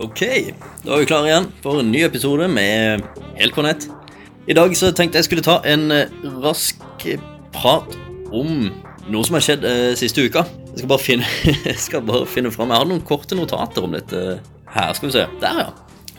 Ok, da er vi klare igjen for en ny episode med Helt på nett. I dag så tenkte jeg skulle ta en eh, rask prat om noe som har skjedd eh, siste uka. Jeg skal bare finne, jeg skal bare finne fram Jeg har noen korte notater om dette her. Skal vi se. Der, ja.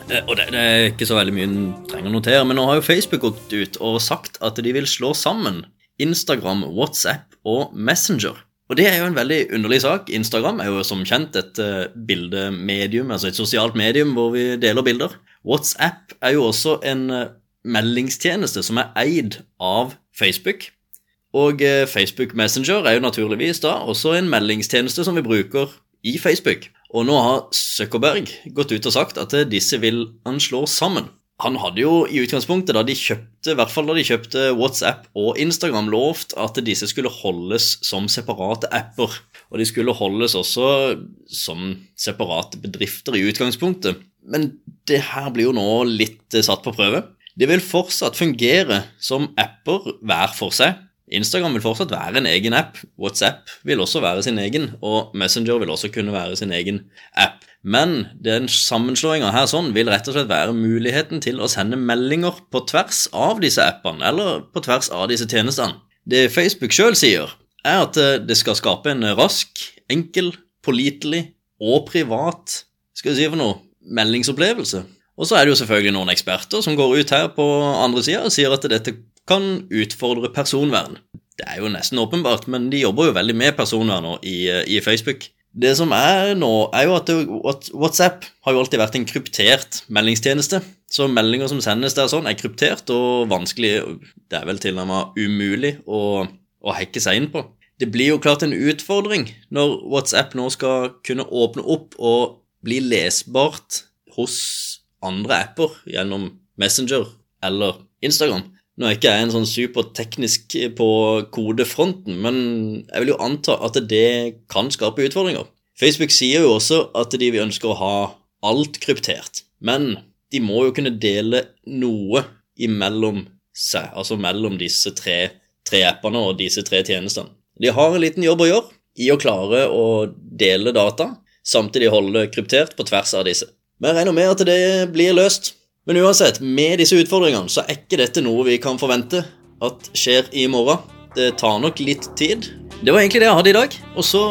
Eh, og det, det er ikke så veldig mye en trenger å notere, men nå har jo Facebook gått ut og sagt at de vil slå sammen Instagram, WhatsApp og Messenger. Og det er jo en veldig underlig sak. Instagram er jo som kjent et uh, bildemedium, altså et sosialt medium hvor vi deler bilder. WhatsApp er jo også en uh, meldingstjeneste som er eid av Facebook. Og uh, Facebook Messenger er jo naturligvis da også en meldingstjeneste som vi bruker i Facebook. Og nå har Zuckerberg gått ut og sagt at disse vil han slå sammen. Han hadde jo i utgangspunktet, da de kjøpte, i hvert fall da de kjøpte WhatsApp og Instagram, lovt at disse skulle holdes som separate apper. Og de skulle holdes også som separate bedrifter i utgangspunktet. Men det her blir jo nå litt satt på prøve. De vil fortsatt fungere som apper hver for seg. Instagram vil fortsatt være en egen app. WhatsApp vil også være sin egen, og Messenger vil også kunne være sin egen app. Men den sammenslåinga her sånn vil rett og slett være muligheten til å sende meldinger på tvers av disse appene, eller på tvers av disse tjenestene. Det Facebook sjøl sier, er at eh, det skal skape en rask, enkel, pålitelig og privat skal vi si for noe, meldingsopplevelse. Og så er det jo selvfølgelig noen eksperter som går ut her på andre sida og sier at dette kan utfordre personvern. Det er jo nesten åpenbart, men de jobber jo veldig med personvern nå i, i Facebook. Det som er nå, er jo at, WhatsApp har jo alltid vært en kryptert meldingstjeneste. Så meldinger som sendes der sånn, er kryptert og vanskelig Det er vel til og med umulig å, å hacke seg inn på. Det blir jo klart en utfordring når WhatsApp nå skal kunne åpne opp og bli lesbart hos andre apper gjennom Messenger eller Instagram. Nå er ikke jeg en sånn superteknisk på kodefronten, men jeg vil jo anta at det kan skape utfordringer. Facebook sier jo også at de ønsker å ha alt kryptert, men de må jo kunne dele noe imellom seg, altså mellom disse tre, tre appene og disse tre tjenestene. De har en liten jobb å gjøre i å klare å dele data, samtidig holde kryptert på tvers av disse. Men jeg regner med at det blir løst. Men uansett, med disse utfordringene så er ikke dette noe vi kan forvente at skjer i morgen. Det tar nok litt tid. Det var egentlig det jeg hadde i dag. Og så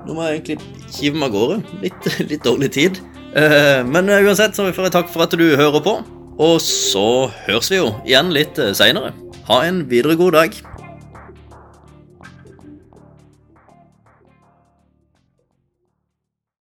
Nå må jeg egentlig hive meg av gårde. Litt, litt, dårlig tid. Eh, men uansett så får jeg takk for at du hører på. Og så høres vi jo igjen litt seinere. Ha en videre god dag.